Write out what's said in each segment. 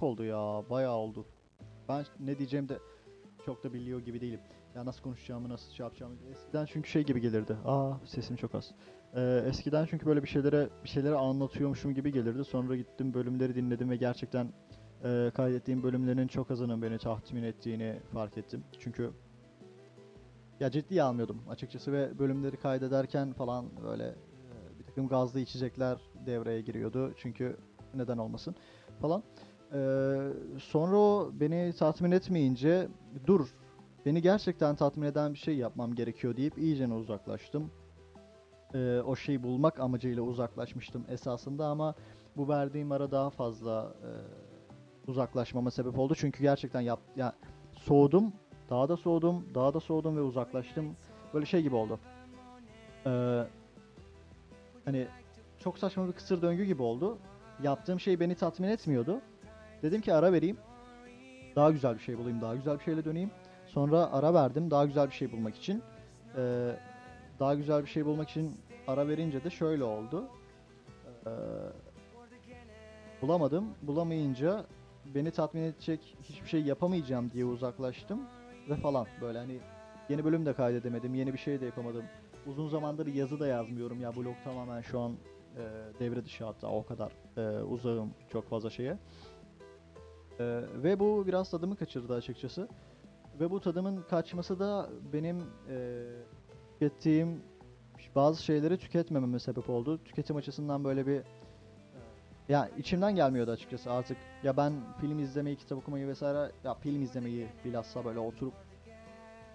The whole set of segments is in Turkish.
çok oldu ya. Bayağı oldu. Ben ne diyeceğim de çok da biliyor gibi değilim. Ya nasıl konuşacağımı, nasıl şey yapacağımı. Eskiden çünkü şey gibi gelirdi. Aa sesim çok az. Ee, eskiden çünkü böyle bir şeylere bir şeyleri anlatıyormuşum gibi gelirdi. Sonra gittim bölümleri dinledim ve gerçekten e, kaydettiğim bölümlerin çok azının beni tatmin ettiğini fark ettim. Çünkü ya ciddiye almıyordum açıkçası ve bölümleri kaydederken falan böyle e, bir takım gazlı içecekler devreye giriyordu. Çünkü neden olmasın falan. Ee, sonra o beni tatmin etmeyince dur beni gerçekten tatmin eden bir şey yapmam gerekiyor deyip iyicene uzaklaştım. Ee, o şeyi bulmak amacıyla uzaklaşmıştım esasında ama bu verdiğim ara daha fazla e, uzaklaşmama sebep oldu. Çünkü gerçekten yap ya soğudum, daha da soğudum, daha da soğudum ve uzaklaştım. Böyle şey gibi oldu. Ee, hani çok saçma bir kısır döngü gibi oldu. Yaptığım şey beni tatmin etmiyordu. Dedim ki ara vereyim. Daha güzel bir şey bulayım, daha güzel bir şeyle döneyim. Sonra ara verdim daha güzel bir şey bulmak için. Ee, daha güzel bir şey bulmak için ara verince de şöyle oldu. Ee, bulamadım. Bulamayınca beni tatmin edecek hiçbir şey yapamayacağım diye uzaklaştım ve falan böyle hani yeni bölüm de kaydedemedim, yeni bir şey de yapamadım. Uzun zamandır yazı da yazmıyorum ya blog tamamen şu an e, devre dışı hatta o kadar e, uzağım çok fazla şeye. E, ve bu biraz tadımı kaçırdı açıkçası. Ve bu tadımın kaçması da benim e, tükettiğim bazı şeyleri tüketmememe sebep oldu. Tüketim açısından böyle bir ya içimden gelmiyordu açıkçası artık. Ya ben film izlemeyi, kitap okumayı vesaire ya film izlemeyi bilhassa böyle oturup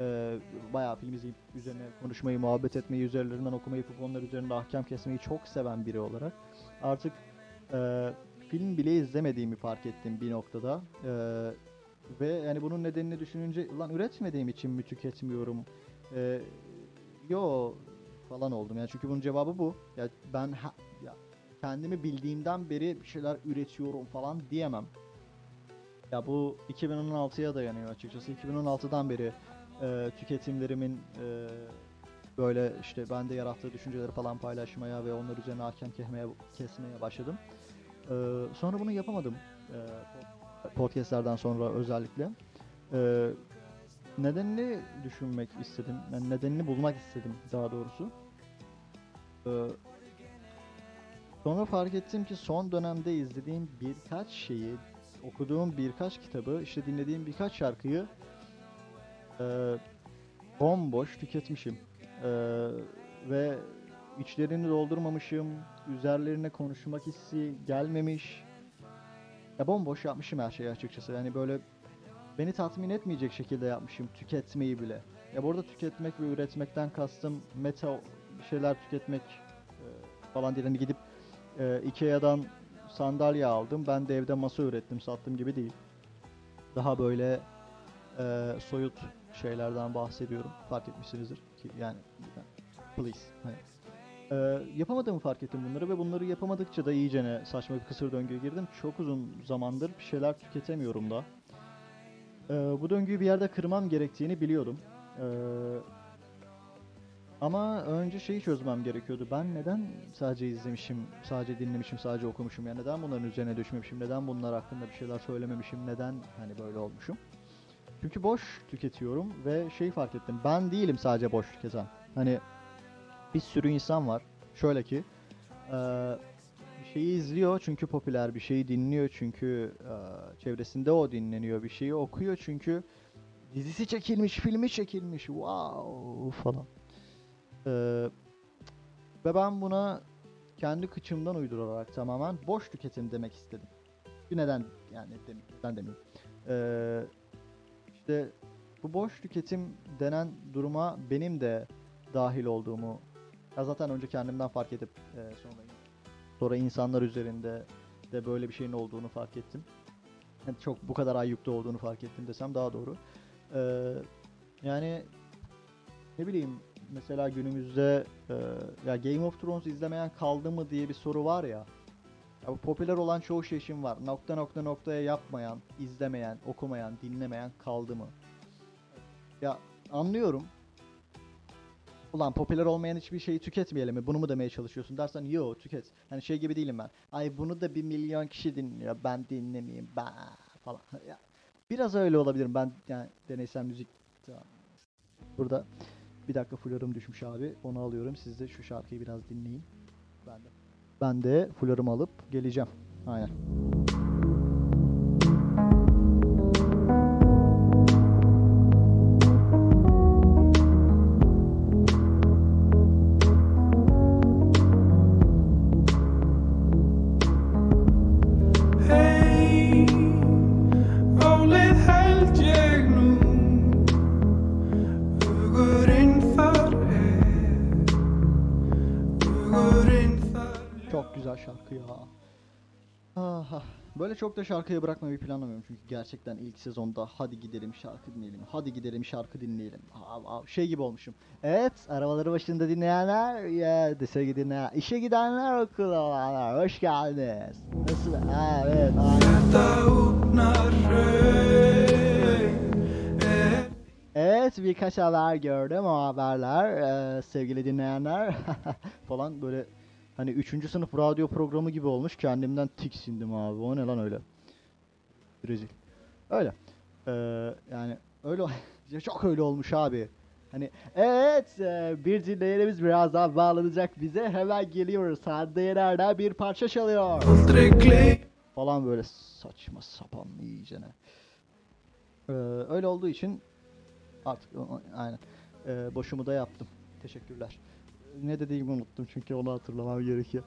e, bayağı film izleyip üzerine konuşmayı, muhabbet etmeyi, üzerlerinden okumayı, yapıp onlar üzerinde ahkam kesmeyi çok seven biri olarak artık e, film bile izlemediğimi fark ettim bir noktada. E, ve yani bunun nedenini düşününce lan üretmediğim için mi tüketmiyorum? E, yo falan oldum yani çünkü bunun cevabı bu. Ya ben ha- ya kendimi bildiğimden beri bir şeyler üretiyorum falan diyemem. Ya bu 2016'ya dayanıyor açıkçası. 2016'dan beri e, tüketimlerimin e, böyle işte bende yarattığı düşünceleri falan paylaşmaya ve onlar üzerine hakem kesmeye, kesmeye başladım. E, sonra bunu yapamadım. E, podcastlerden sonra özellikle. E, nedenini düşünmek istedim. Yani nedenini bulmak istedim daha doğrusu. E, sonra fark ettim ki son dönemde izlediğim birkaç şeyi, okuduğum birkaç kitabı, işte dinlediğim birkaç şarkıyı e, bomboş tüketmişim. E, ve içlerini doldurmamışım, üzerlerine konuşmak hissi gelmemiş. Ya bomboş yapmışım her şeyi açıkçası. Yani böyle beni tatmin etmeyecek şekilde yapmışım tüketmeyi bile. Ya burada tüketmek ve üretmekten kastım meta şeyler tüketmek e, falan değil. Hani gidip e, Ikea'dan sandalye aldım. Ben de evde masa ürettim, sattım gibi değil. Daha böyle e, soyut şeylerden bahsediyorum. Fark etmişsinizdir ki yani please. Hani. E, yapamadığımı fark ettim bunları ve bunları yapamadıkça da iyicene saçma bir kısır döngüye girdim. Çok uzun zamandır bir şeyler tüketemiyorum da. E, bu döngüyü bir yerde kırmam gerektiğini biliyordum. E, ama önce şeyi çözmem gerekiyordu. Ben neden sadece izlemişim, sadece dinlemişim, sadece okumuşum? Yani neden bunların üzerine düşmemişim? Neden bunlar hakkında bir şeyler söylememişim? Neden hani böyle olmuşum? Çünkü boş tüketiyorum ve şeyi fark ettim. Ben değilim sadece boş tüketen. Hani bir sürü insan var. Şöyle ki eee, bir şeyi izliyor çünkü popüler, bir şeyi dinliyor çünkü eee, çevresinde o dinleniyor, bir şeyi okuyor çünkü dizisi çekilmiş, filmi çekilmiş, wow falan. Eee, ve ben buna kendi kıçımdan uydurarak tamamen boş tüketim demek istedim. Bir neden yani dem neden demeyeyim. Eee işte bu boş tüketim denen duruma benim de dahil olduğumu ya zaten önce kendimden fark edip e, sonra sonra insanlar üzerinde de böyle bir şeyin olduğunu fark ettim. Yani çok bu kadar ayyukta olduğunu fark ettim desem daha doğru. Ee, yani ne bileyim mesela günümüzde e, ya Game of Thrones izlemeyen kaldı mı diye bir soru var ya. Ya popüler olan çoğu şey için var. Nokta nokta noktaya yapmayan, izlemeyen, okumayan, dinlemeyen kaldı mı? Ya anlıyorum. Ulan popüler olmayan hiçbir şeyi tüketmeyelim mi? Bunu mu demeye çalışıyorsun dersen yo tüket. Hani şey gibi değilim ben. Ay bunu da bir milyon kişi dinliyor. Ben dinlemeyeyim. Ben falan. Ya, biraz öyle olabilirim. Ben yani deneysel müzik Tamam. burada bir dakika fularım düşmüş abi. Onu alıyorum. Siz de şu şarkıyı biraz dinleyin. Ben de ben de fularımı alıp geleceğim. Aynen. Aha. Böyle çok da şarkıya bırakmayı planlamıyorum çünkü gerçekten ilk sezonda hadi gidelim şarkı dinleyelim, hadi gidelim şarkı dinleyelim. Aa, aa, Şey gibi olmuşum. Evet, arabaları başında dinleyenler, ya sevgili dinleyenler, işe gidenler, okula olanlar, hoş geldiniz. Nasıl? Evet, aynen. Evet, birkaç haber gördüm, o haberler, eee, sevgili dinleyenler falan böyle hani 3. sınıf radyo programı gibi olmuş. Kendimden tiksindim abi. O ne lan öyle? Brezil. Öyle. Eee, yani öyle çok öyle olmuş abi. Hani evet eee, bir dinleyenimiz birazdan bağlanacak bize. Hemen geliyoruz. Hande Yener'den bir parça çalıyor. Falan böyle saçma sapan iyicene. Eee, öyle olduğu için artık aynen. Eee boşumu da yaptım. Teşekkürler. Ne dediğimi unuttum çünkü onu hatırlamam gerekiyor.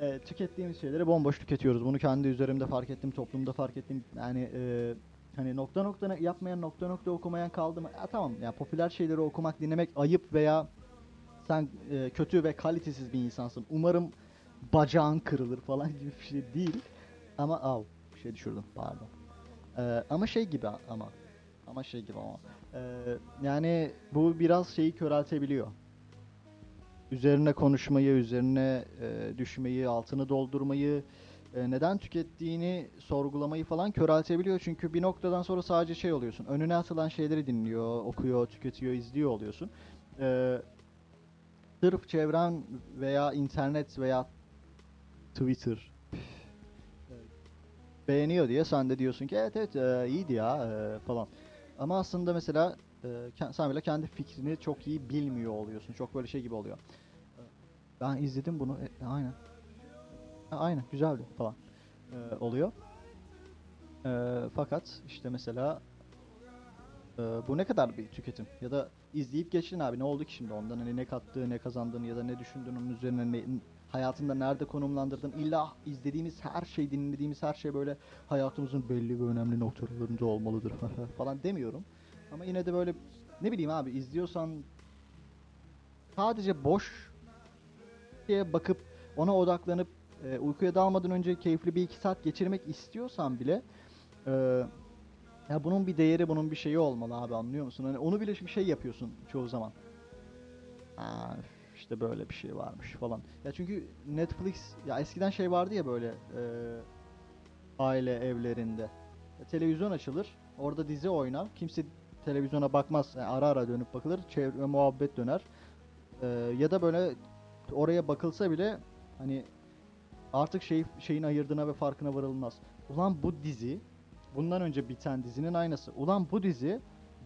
Eee, tükettiğimiz şeyleri bomboş tüketiyoruz. Bunu kendi üzerimde fark ettim, toplumda fark ettim. Yani eee, hani nokta nokta yapmayan, nokta nokta okumayan kaldı mı? Ya tamam ya popüler şeyleri okumak, dinlemek ayıp veya sen eee, kötü ve kalitesiz bir insansın. Umarım bacağın kırılır falan gibi bir şey değil. Ama av bir şey düşürdüm pardon. Eee, ama şey gibi ama ama şey gibi ama Eee, yani bu biraz şeyi köreltebiliyor. Üzerine konuşmayı, üzerine eee, düşmeyi, altını doldurmayı, eee, neden tükettiğini sorgulamayı falan köreltebiliyor. Çünkü bir noktadan sonra sadece şey oluyorsun. Önüne atılan şeyleri dinliyor, okuyor, tüketiyor, izliyor oluyorsun. Eee sırf çevren veya internet veya Twitter beğeniyor diye sen de diyorsun ki evet evet e, iyiydi ya e, falan. Ama aslında mesela e, ke- sen bile kendi fikrini çok iyi bilmiyor oluyorsun. Çok böyle şey gibi oluyor. E, Ben izledim bunu. e, aynen. Ha, aynen güzeldi falan. e, oluyor. E, fakat işte mesela e, bu ne kadar bir tüketim? Ya da izleyip geçtin abi ne oldu ki şimdi ondan hani ne kattığı ne kazandığını ya da ne düşündüğünün onun üzerine ne, hayatında nerede konumlandırdın illa izlediğimiz her şey dinlediğimiz her şey böyle hayatımızın belli ve önemli noktalarında olmalıdır falan demiyorum. Ama yine de böyle ne bileyim abi izliyorsan sadece boş şeye bakıp ona odaklanıp e, uykuya dalmadan önce keyifli bir iki saat geçirmek istiyorsan bile e, ya bunun bir değeri bunun bir şeyi olmalı abi anlıyor musun? Hani onu bile bir şey yapıyorsun çoğu zaman. Aa, işte böyle bir şey varmış falan. Ya çünkü Netflix ya eskiden şey vardı ya böyle e, aile evlerinde. Ya televizyon açılır, orada dizi oynar. Kimse televizyona bakmaz. Yani ara ara dönüp bakılır. Çevre muhabbet döner. E, ya da böyle oraya bakılsa bile hani artık şey şeyin ayırdığına ve farkına varılmaz. Ulan bu dizi bundan önce biten dizinin aynısı. Ulan bu dizi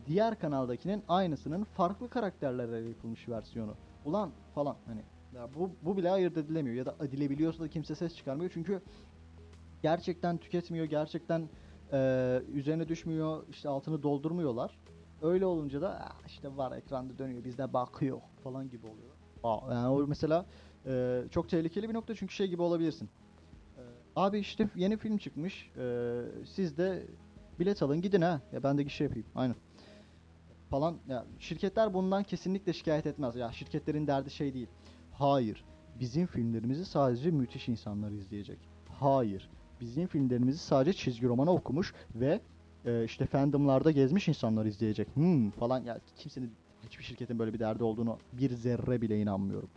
diğer kanaldakinin aynısının farklı karakterlerle yapılmış versiyonu. Ulan falan hani ya bu bu bile ayırt edilemiyor ya da edilebiliyorsa da kimse ses çıkarmıyor çünkü gerçekten tüketmiyor, gerçekten eee, üzerine düşmüyor, işte altını doldurmuyorlar. Öyle olunca da "Ah, işte var ekranda dönüyor, biz de bakıyor falan gibi oluyor. Yani o mesela eee, çok tehlikeli bir nokta çünkü şey gibi olabilirsin. Eee, abi işte yeni film çıkmış, eee, siz de bilet alın gidin ha. Ya ben de gişe yapayım, aynen. Falan ya şirketler bundan kesinlikle şikayet etmez. Ya şirketlerin derdi şey değil. Hayır. Bizim filmlerimizi sadece müthiş insanlar izleyecek. Hayır. Bizim filmlerimizi sadece çizgi romanı okumuş ve e, işte fandomlarda gezmiş insanlar izleyecek. Hmm falan ya kimsenin hiçbir şirketin böyle bir derdi olduğunu bir zerre bile inanmıyorum.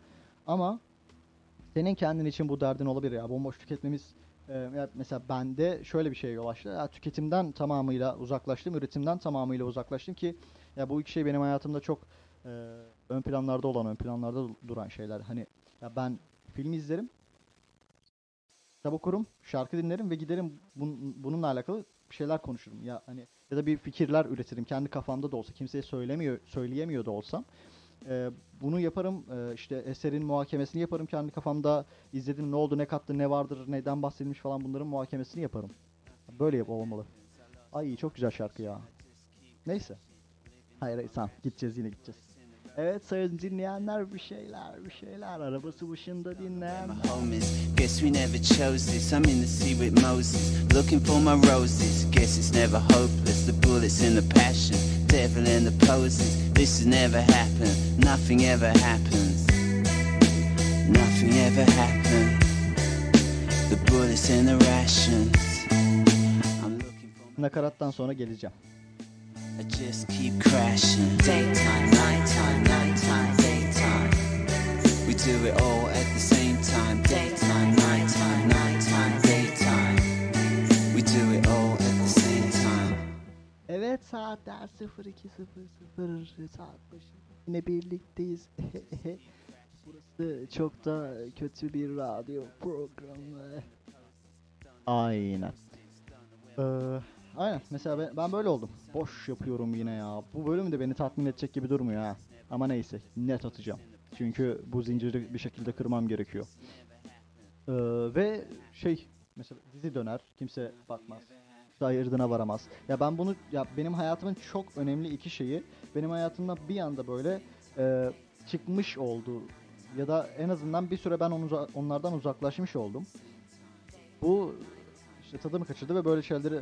Ama senin kendin için bu derdin olabilir ya. Bomboş tüketmemiz e, mesela bende şöyle bir şey yol açtı. Ya tüketimden tamamıyla uzaklaştım, üretimden tamamıyla uzaklaştım ki ya bu iki şey benim hayatımda çok e, ön planlarda olan, ön planlarda du- duran şeyler. Hani ya ben film izlerim, kitap okurum, şarkı dinlerim ve giderim bun- bununla alakalı bir şeyler konuşurum. Ya hani ya da bir fikirler üretirim kendi kafamda da olsa kimseye söylemiyor söyleyemiyor da olsam. e, bunu yaparım e, işte eserin muhakemesini yaparım kendi kafamda izledim ne oldu ne kattı ne vardır neden bahsedilmiş falan bunların muhakemesini yaparım. Böyle yap olmalı. Ay çok güzel şarkı ya. Neyse. Hayır hayır tamam gideceğiz yine gideceğiz. Evet sayın dinleyenler bir şeyler bir şeyler arabası başında dinleyen. My homies, guess we never chose this. I'm in the sea with Moses, looking for my roses. Guess it's never hopeless. The bullets in the passion, devil in the poses. This has never happened. Nothing ever happens. Nothing ever happened. The bullets in the rations. I'm looking for. Nakarattan sonra geleceğim. Just keep crashing. Daytime, nighttime, nighttime, daytime. We do it all at the same time. Daytime, nighttime, nighttime, daytime. We do it all at the same time. Evet saatler 02.00 saat başında yine birlikteyiz. Burası çok da kötü bir radyo programı. Aynen. Ee, aynen mesela ben, ben böyle oldum. Boş yapıyorum yine ya. Bu bölüm de beni tatmin edecek gibi durmuyor ha. Ama neyse net atacağım. Çünkü bu zinciri bir şekilde kırmam gerekiyor. Ee, ve şey mesela dizi döner kimse bakmaz. İşte ayırdına varamaz. Ya ben bunu ya benim hayatımın çok önemli iki şeyi benim hayatımda bir anda böyle e, çıkmış oldu ya da en azından bir süre ben onu, onlardan uzaklaşmış oldum. Bu işte tadımı kaçırdı ve böyle şeyleri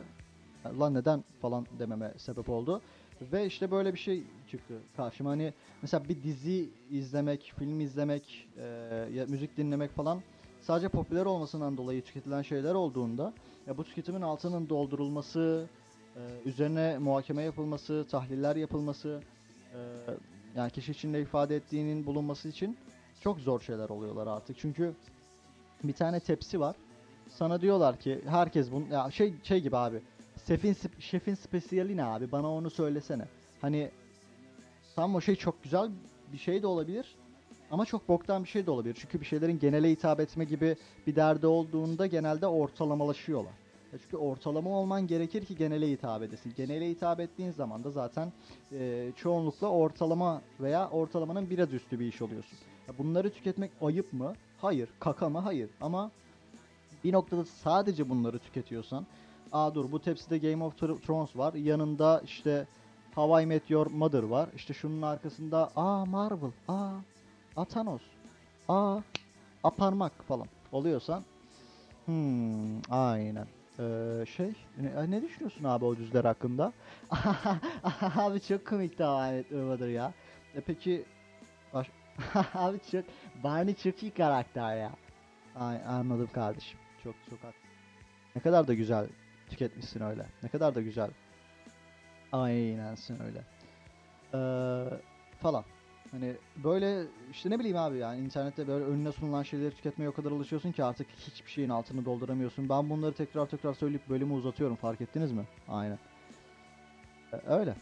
lan neden falan dememe sebep oldu. Ve işte böyle bir şey çıktı karşıma. Hani mesela bir dizi izlemek, film izlemek, e, ya müzik dinlemek falan sadece popüler olmasından dolayı tüketilen şeyler olduğunda ya bu tüketimin altının doldurulması, e, üzerine muhakeme yapılması, tahliller yapılması, e, yani kişi içinde ifade ettiğinin bulunması için çok zor şeyler oluyorlar artık. Çünkü bir tane tepsi var. Sana diyorlar ki herkes bunu ya şey şey gibi abi. Şefin şefin spesiyali ne abi? Bana onu söylesene. Hani tam o şey çok güzel bir şey de olabilir. Ama çok boktan bir şey de olabilir. Çünkü bir şeylerin genele hitap etme gibi bir derdi olduğunda genelde ortalamalaşıyorlar. Çünkü ortalama olman gerekir ki genele hitap edesin. Genele hitap ettiğin zaman da zaten e, çoğunlukla ortalama veya ortalamanın biraz üstü bir iş oluyorsun. Bunları tüketmek ayıp mı? Hayır. Kaka mı? Hayır. Ama bir noktada sadece bunları tüketiyorsan Aa dur bu tepside Game of Thro- Thrones var. Yanında işte How I Met Your Mother var. İşte şunun arkasında aa Marvel, aa Thanos, aa a parmak falan oluyorsan hmm, aynen. Ee, şey ne, ne düşünüyorsun abi o düzler hakkında? abi çok komikti How I Mother ya. E peki baş... abi çok Barney çok iyi karakter ya. Ay, anladım kardeşim. Çok çok haklısın. Ne kadar da güzel tüketmişsin öyle. Ne kadar da güzel. Aynensin öyle. Ee, falan. Hani böyle işte ne bileyim abi yani internette böyle önüne sunulan şeyleri tüketmeye o kadar alışıyorsun ki artık hiçbir şeyin altını dolduramıyorsun. Ben bunları tekrar tekrar söyleyip bölümü uzatıyorum fark ettiniz mi? Aynen. Ee, öyle.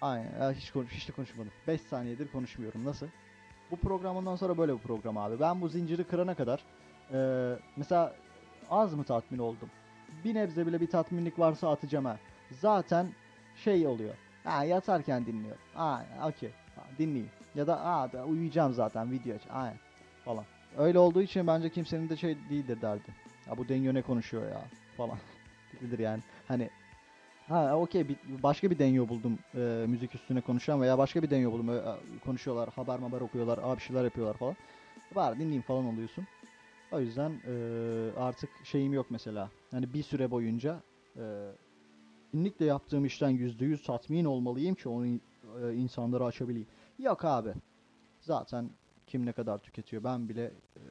Aynen. Hiç konuş hiç de konuşmadım. 5 saniyedir konuşmuyorum. Nasıl? Bu programından sonra böyle bir program abi. Ben bu zinciri kırana kadar eee, mesela az mı tatmin oldum? Bir nebze bile bir tatminlik varsa atacağım ha. Zaten şey oluyor. Ha yatarken dinliyorum. Ha okey. Ha, Dinleyeyim. Ya da ha da uyuyacağım zaten video aç. Aynen. Falan. Öyle olduğu için bence kimsenin de şey değildir derdi. Ya bu Denyo ne konuşuyor ya falan. Değildir yani. Hani Ha okey başka bir denyo buldum e, müzik üstüne konuşan veya başka bir denyo buldum. Ö- ö- konuşuyorlar, haber haber okuyorlar, abi şeyler yapıyorlar falan. Var dinleyeyim falan oluyorsun. O yüzden e, artık şeyim yok mesela. Hani bir süre boyunca e, kesinlikle yaptığım işten %100 tatmin olmalıyım ki onu e, insanlara açabileyim. Yok abi. Zaten kim ne kadar tüketiyor ben bile e,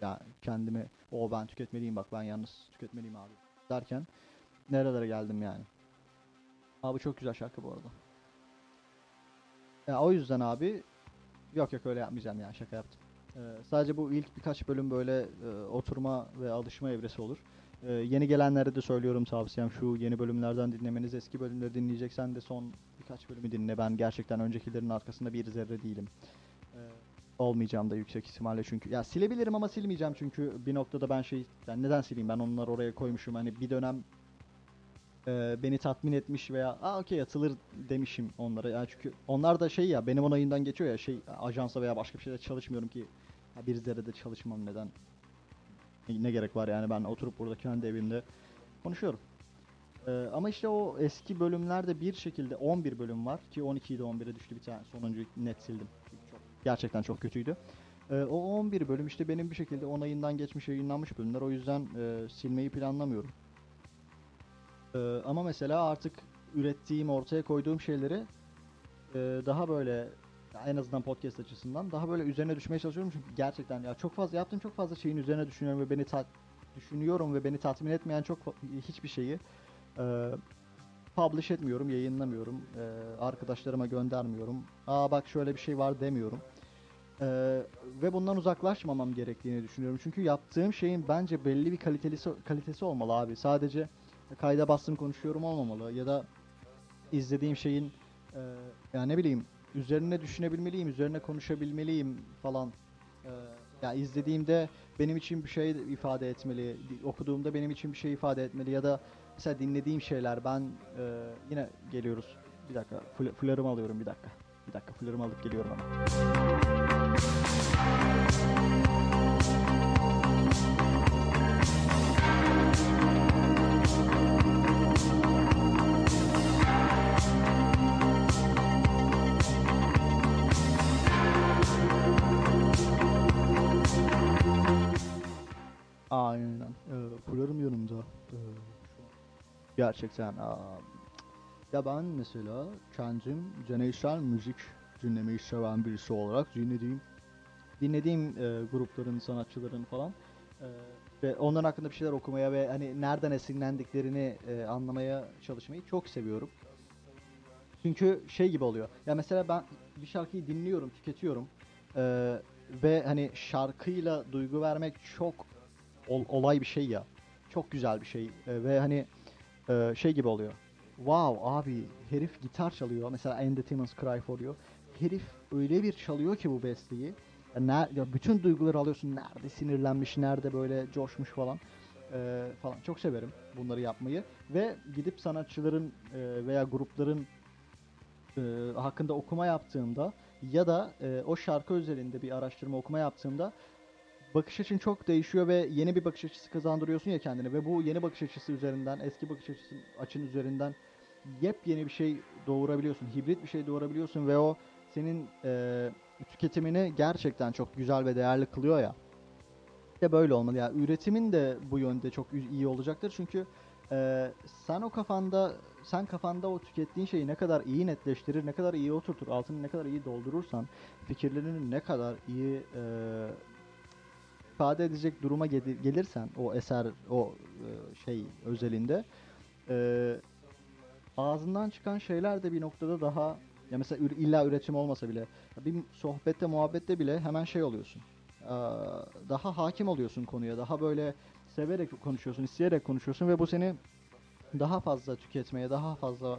ya kendimi o ben tüketmeliyim bak ben yalnız tüketmeliyim abi derken nerelere geldim yani. Abi çok güzel şarkı bu arada. Ya o yüzden abi yok yok öyle yapmayacağım ya şaka yaptım. Ee, sadece bu ilk birkaç bölüm böyle e, oturma ve alışma evresi olur. Ee, yeni gelenlere de söylüyorum tavsiyem şu yeni bölümlerden dinlemeniz. Eski bölümleri dinleyeceksen de son birkaç bölümü dinle. Ben gerçekten öncekilerin arkasında bir zerre değilim. Ee, olmayacağım da yüksek ihtimalle çünkü. Ya silebilirim ama silmeyeceğim çünkü bir noktada ben şey yani neden sileyim ben onları oraya koymuşum. Hani bir dönem e, beni tatmin etmiş veya aa okey atılır demişim onlara. Yani çünkü onlar da şey ya benim onayından geçiyor ya şey ajansa veya başka bir şeyde çalışmıyorum ki ya bir zerrede çalışmam neden ne, gerek var yani ben oturup burada kendi evimde konuşuyorum. Ee, ama işte o eski bölümlerde bir şekilde 11 bölüm var ki 12'yi de 11'e düştü bir tane sonuncuyu net sildim. Çok, gerçekten çok kötüydü. Ee, o 11 bölüm işte benim bir şekilde onayından geçmiş yayınlanmış bölümler o yüzden e, silmeyi planlamıyorum. Ee, ama mesela artık ürettiğim ortaya koyduğum şeyleri e, daha böyle en azından podcast açısından daha böyle üzerine düşmeye çalışıyorum çünkü gerçekten ya çok fazla yaptığım çok fazla şeyin üzerine düşünüyorum ve beni tat düşünüyorum ve beni tatmin etmeyen çok hiçbir şeyi e, publish etmiyorum, yayınlamıyorum, e, arkadaşlarıma göndermiyorum. Aa bak şöyle bir şey var demiyorum. E, ve bundan uzaklaşmamam gerektiğini düşünüyorum. Çünkü yaptığım şeyin bence belli bir kalitesi kalitesi olmalı abi. Sadece kayda bastım konuşuyorum olmamalı ya da izlediğim şeyin e, ya ne bileyim üzerine düşünebilmeliyim, üzerine konuşabilmeliyim falan. E, ya izlediğimde benim için bir şey ifade etmeli, okuduğumda benim için bir şey ifade etmeli ya da mesela dinlediğim şeyler ben e, yine geliyoruz. Bir dakika fl- flörümü alıyorum bir dakika. Bir dakika flörümü alıp geliyorum ama. Aynen. Ee, flörüm yanımda. Ee, gerçekten. aa, ya ben mesela kendim deneysel müzik dinlemeyi seven birisi olarak dinlediğim dinlediğim e, grupların, sanatçıların falan e, ve onların hakkında bir şeyler okumaya ve hani nereden esinlendiklerini e, anlamaya çalışmayı çok seviyorum. Çünkü şey gibi oluyor. Ya mesela ben bir şarkıyı dinliyorum, tüketiyorum. e, ve hani şarkıyla duygu vermek çok ol- olay bir şey ya. Çok güzel bir şey E, ve hani e, şey gibi oluyor. Wow abi herif gitar çalıyor. Mesela And the Demons Cry For You. Herif öyle bir çalıyor ki bu besteyi. Ya, ner- ya bütün duyguları alıyorsun. Nerede sinirlenmiş, nerede böyle coşmuş falan. E, falan. Çok severim bunları yapmayı. Ve gidip sanatçıların e, veya grupların e, hakkında okuma yaptığımda ya da e, o şarkı özelinde bir araştırma okuma yaptığımda bakış açın çok değişiyor ve yeni bir bakış açısı kazandırıyorsun ya kendine ve bu yeni bakış açısı üzerinden eski bakış açısı açın üzerinden yepyeni bir şey doğurabiliyorsun. Hibrit bir şey doğurabiliyorsun ve o senin e, tüketimini gerçekten çok güzel ve değerli kılıyor ya. İşte böyle olmalı ya. Üretimin de bu yönde çok iyi olacaktır çünkü e, sen o kafanda sen kafanda o tükettiğin şeyi ne kadar iyi netleştirir, ne kadar iyi oturtur, altını ne kadar iyi doldurursan, fikirlerini ne kadar iyi e, ifade edecek duruma gelirsen o eser o e, şey özelinde e, ağzından çıkan şeyler de bir noktada daha ya mesela illa üretim olmasa bile bir sohbette muhabbette bile hemen şey oluyorsun. Aa, daha hakim oluyorsun konuya daha böyle severek konuşuyorsun isteyerek konuşuyorsun ve bu seni daha fazla tüketmeye daha fazla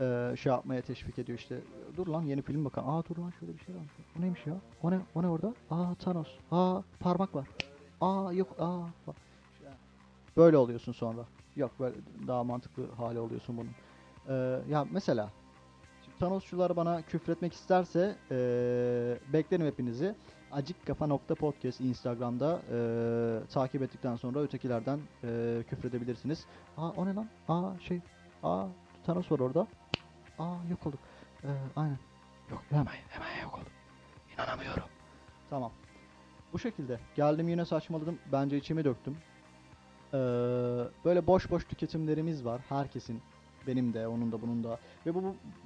e, şey yapmaya teşvik ediyor işte. Dur lan yeni film bakalım aa dur lan şöyle bir şey varmış. O neymiş ya? O ne o ne orada? Aa Thanos. Aa parmak var. Aa yok aa fa- böyle oluyorsun sonra. Yok böyle daha mantıklı hali oluyorsun bunun Ee, ya mesela Thanosçular bana küfretmek isterse ee, beklerim hepinizi. Acikkafa.podcast Instagram'da ee, takip ettikten sonra ötekilerden ee, küfredebilirsiniz. Aa o ne lan? Aa şey aa Thanos var orada. Aa yok olduk. Ee, aynen. Yok hemen hemen yok olduk. İnanamıyorum. Tamam. Bu şekilde. Geldim yine saçmaladım. Bence içimi döktüm. Ee, böyle boş boş tüketimlerimiz var. Herkesin. Benim de, onun da, bunun da. Ve bu,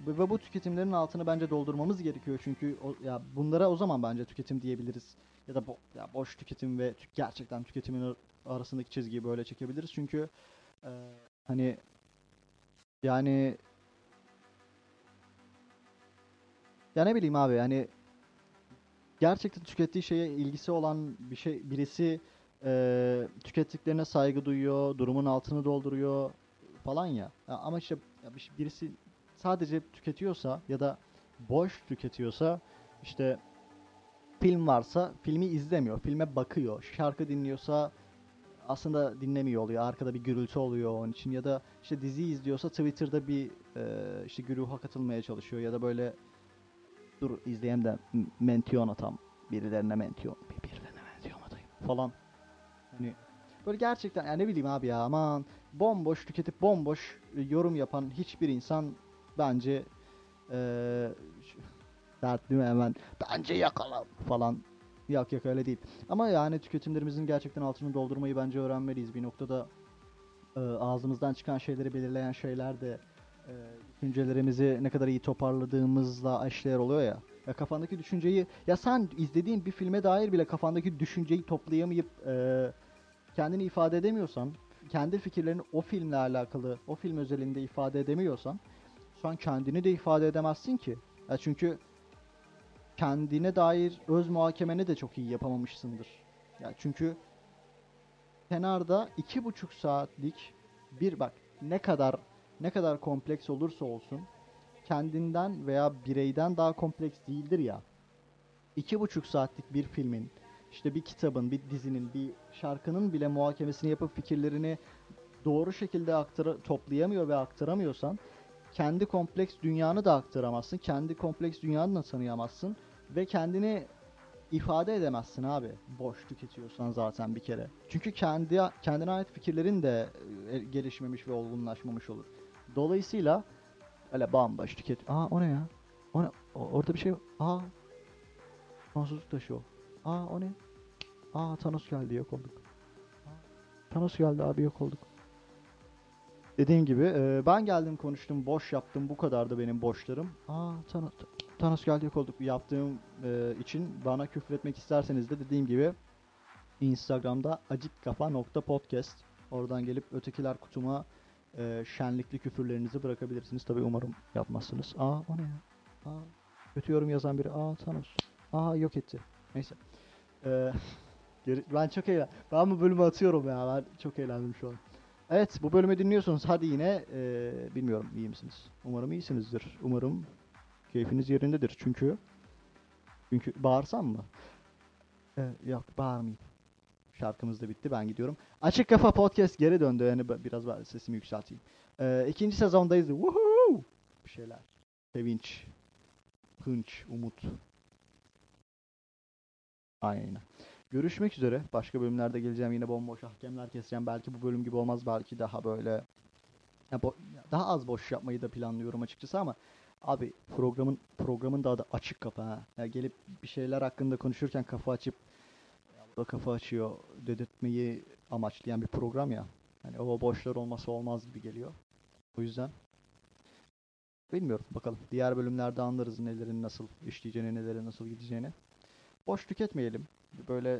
bu ve bu tüketimlerin altını bence doldurmamız gerekiyor. Çünkü o, ya bunlara o zaman bence tüketim diyebiliriz. Ya da bo- ya boş tüketim ve tü- gerçekten tüketimin ar- arasındaki çizgiyi böyle çekebiliriz. Çünkü e, hani yani ya ne bileyim abi yani gerçekten tükettiği şeye ilgisi olan bir şey birisi eee, tükettiklerine saygı duyuyor, durumun altını dolduruyor falan ya. Ya ama işte ya bir- birisi sadece tüketiyorsa ya da boş tüketiyorsa işte film varsa filmi izlemiyor, filme bakıyor. Şarkı dinliyorsa aslında dinlemiyor oluyor. Arkada bir gürültü oluyor onun için ya da işte dizi izliyorsa Twitter'da bir eee, işte güruha katılmaya çalışıyor ya da böyle dur izleyeyim de m- mention atam birilerine mention bir birilerine mention atayım falan. Hani böyle gerçekten yani ne bileyim abi ya aman bomboş tüketip bomboş e, yorum yapan hiçbir insan bence eee şu- dertli mi hemen bence yakala falan yok yok öyle değil. Ama yani tüketimlerimizin gerçekten altını doldurmayı bence öğrenmeliyiz bir noktada. e, ağzımızdan çıkan şeyleri belirleyen şeyler de e, düşüncelerimizi ne kadar iyi toparladığımızla eşdeğer oluyor ya. Ya kafandaki düşünceyi ya sen izlediğin bir filme dair bile kafandaki düşünceyi toplayamayıp e, kendini ifade edemiyorsan, kendi fikirlerini o filmle alakalı, o film özelinde ifade edemiyorsan sen kendini de ifade edemezsin ki. Ya çünkü kendine dair öz muhakemeni de çok iyi yapamamışsındır. Ya çünkü kenarda iki buçuk saatlik bir bak ne kadar ne kadar kompleks olursa olsun kendinden veya bireyden daha kompleks değildir ya. İki buçuk saatlik bir filmin, işte bir kitabın, bir dizinin, bir şarkının bile muhakemesini yapıp fikirlerini doğru şekilde aktara, toplayamıyor ve aktaramıyorsan kendi kompleks dünyanı da aktaramazsın. Kendi kompleks dünyanı da tanıyamazsın ve kendini ifade edemezsin abi. Boş tüketiyorsan zaten bir kere. Çünkü kendi kendine ait fikirlerin de e, gelişmemiş ve olgunlaşmamış olur. Dolayısıyla öyle bambaş tüket. Aa o ne ya? O ne? O- orada bir şey. Aa. Sonsuzluk taşı o. Aa o ne? Aa Thanos geldi yok olduk. Aa, Thanos geldi abi yok olduk. Dediğim gibi e, ben geldim konuştum boş yaptım bu kadardı benim boşlarım. Aa Thanos, Thanos geldi yok olduk yaptığım e, için bana küfür etmek isterseniz de dediğim gibi Instagram'da acikkafa.podcast oradan gelip ötekiler kutuma e, şenlikli küfürlerinizi bırakabilirsiniz. Tabi umarım yapmazsınız. Aa o ne ya? Aa kötü yorum yazan biri. Aa Thanos. Aa yok etti. Neyse. E, geri- ben çok eğlen. Ben bu bölümü atıyorum ya. Ben çok eğlendim şu an. Evet bu bölümü dinliyorsunuz. Hadi yine e, bilmiyorum iyi misiniz? Umarım iyisinizdir. Umarım keyfiniz yerindedir. Çünkü çünkü bağırsam mı? E, yok bağırmayayım. Şarkımız da bitti. Ben gidiyorum. Açık Kafa Podcast geri döndü. Yani biraz ben sesimi yükselteyim. E, ikinci sezondayız. Woohoo! Bir şeyler. Sevinç. Hınç. Umut. Aynen. Görüşmek üzere. Başka bölümlerde geleceğim. Yine bomboş ahkemler keseceğim. Belki bu bölüm gibi olmaz. Belki daha böyle daha az boş yapmayı da planlıyorum açıkçası ama abi programın programın da adı açık kafa ha. Ya gelip bir şeyler hakkında konuşurken kafa açıp da kafa açıyor dedirtmeyi amaçlayan bir program ya. Hani o boşlar olması olmaz gibi geliyor. O yüzden bilmiyorum bakalım. Diğer bölümlerde anlarız nelerin nasıl işleyeceğini, nelerin nasıl gideceğini. Boş tüketmeyelim. Böyle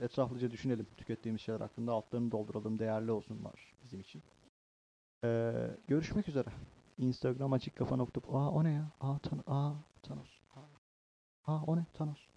e, etraflıca düşünelim tükettiğimiz şeyler hakkında. Altlarını dolduralım. Değerli olsunlar bizim için. Ee, görüşmek üzere. Instagram açık kafa nokta. Aa o ne ya? Aa, tan Aa Thanos. Aa, o ne? Thanos.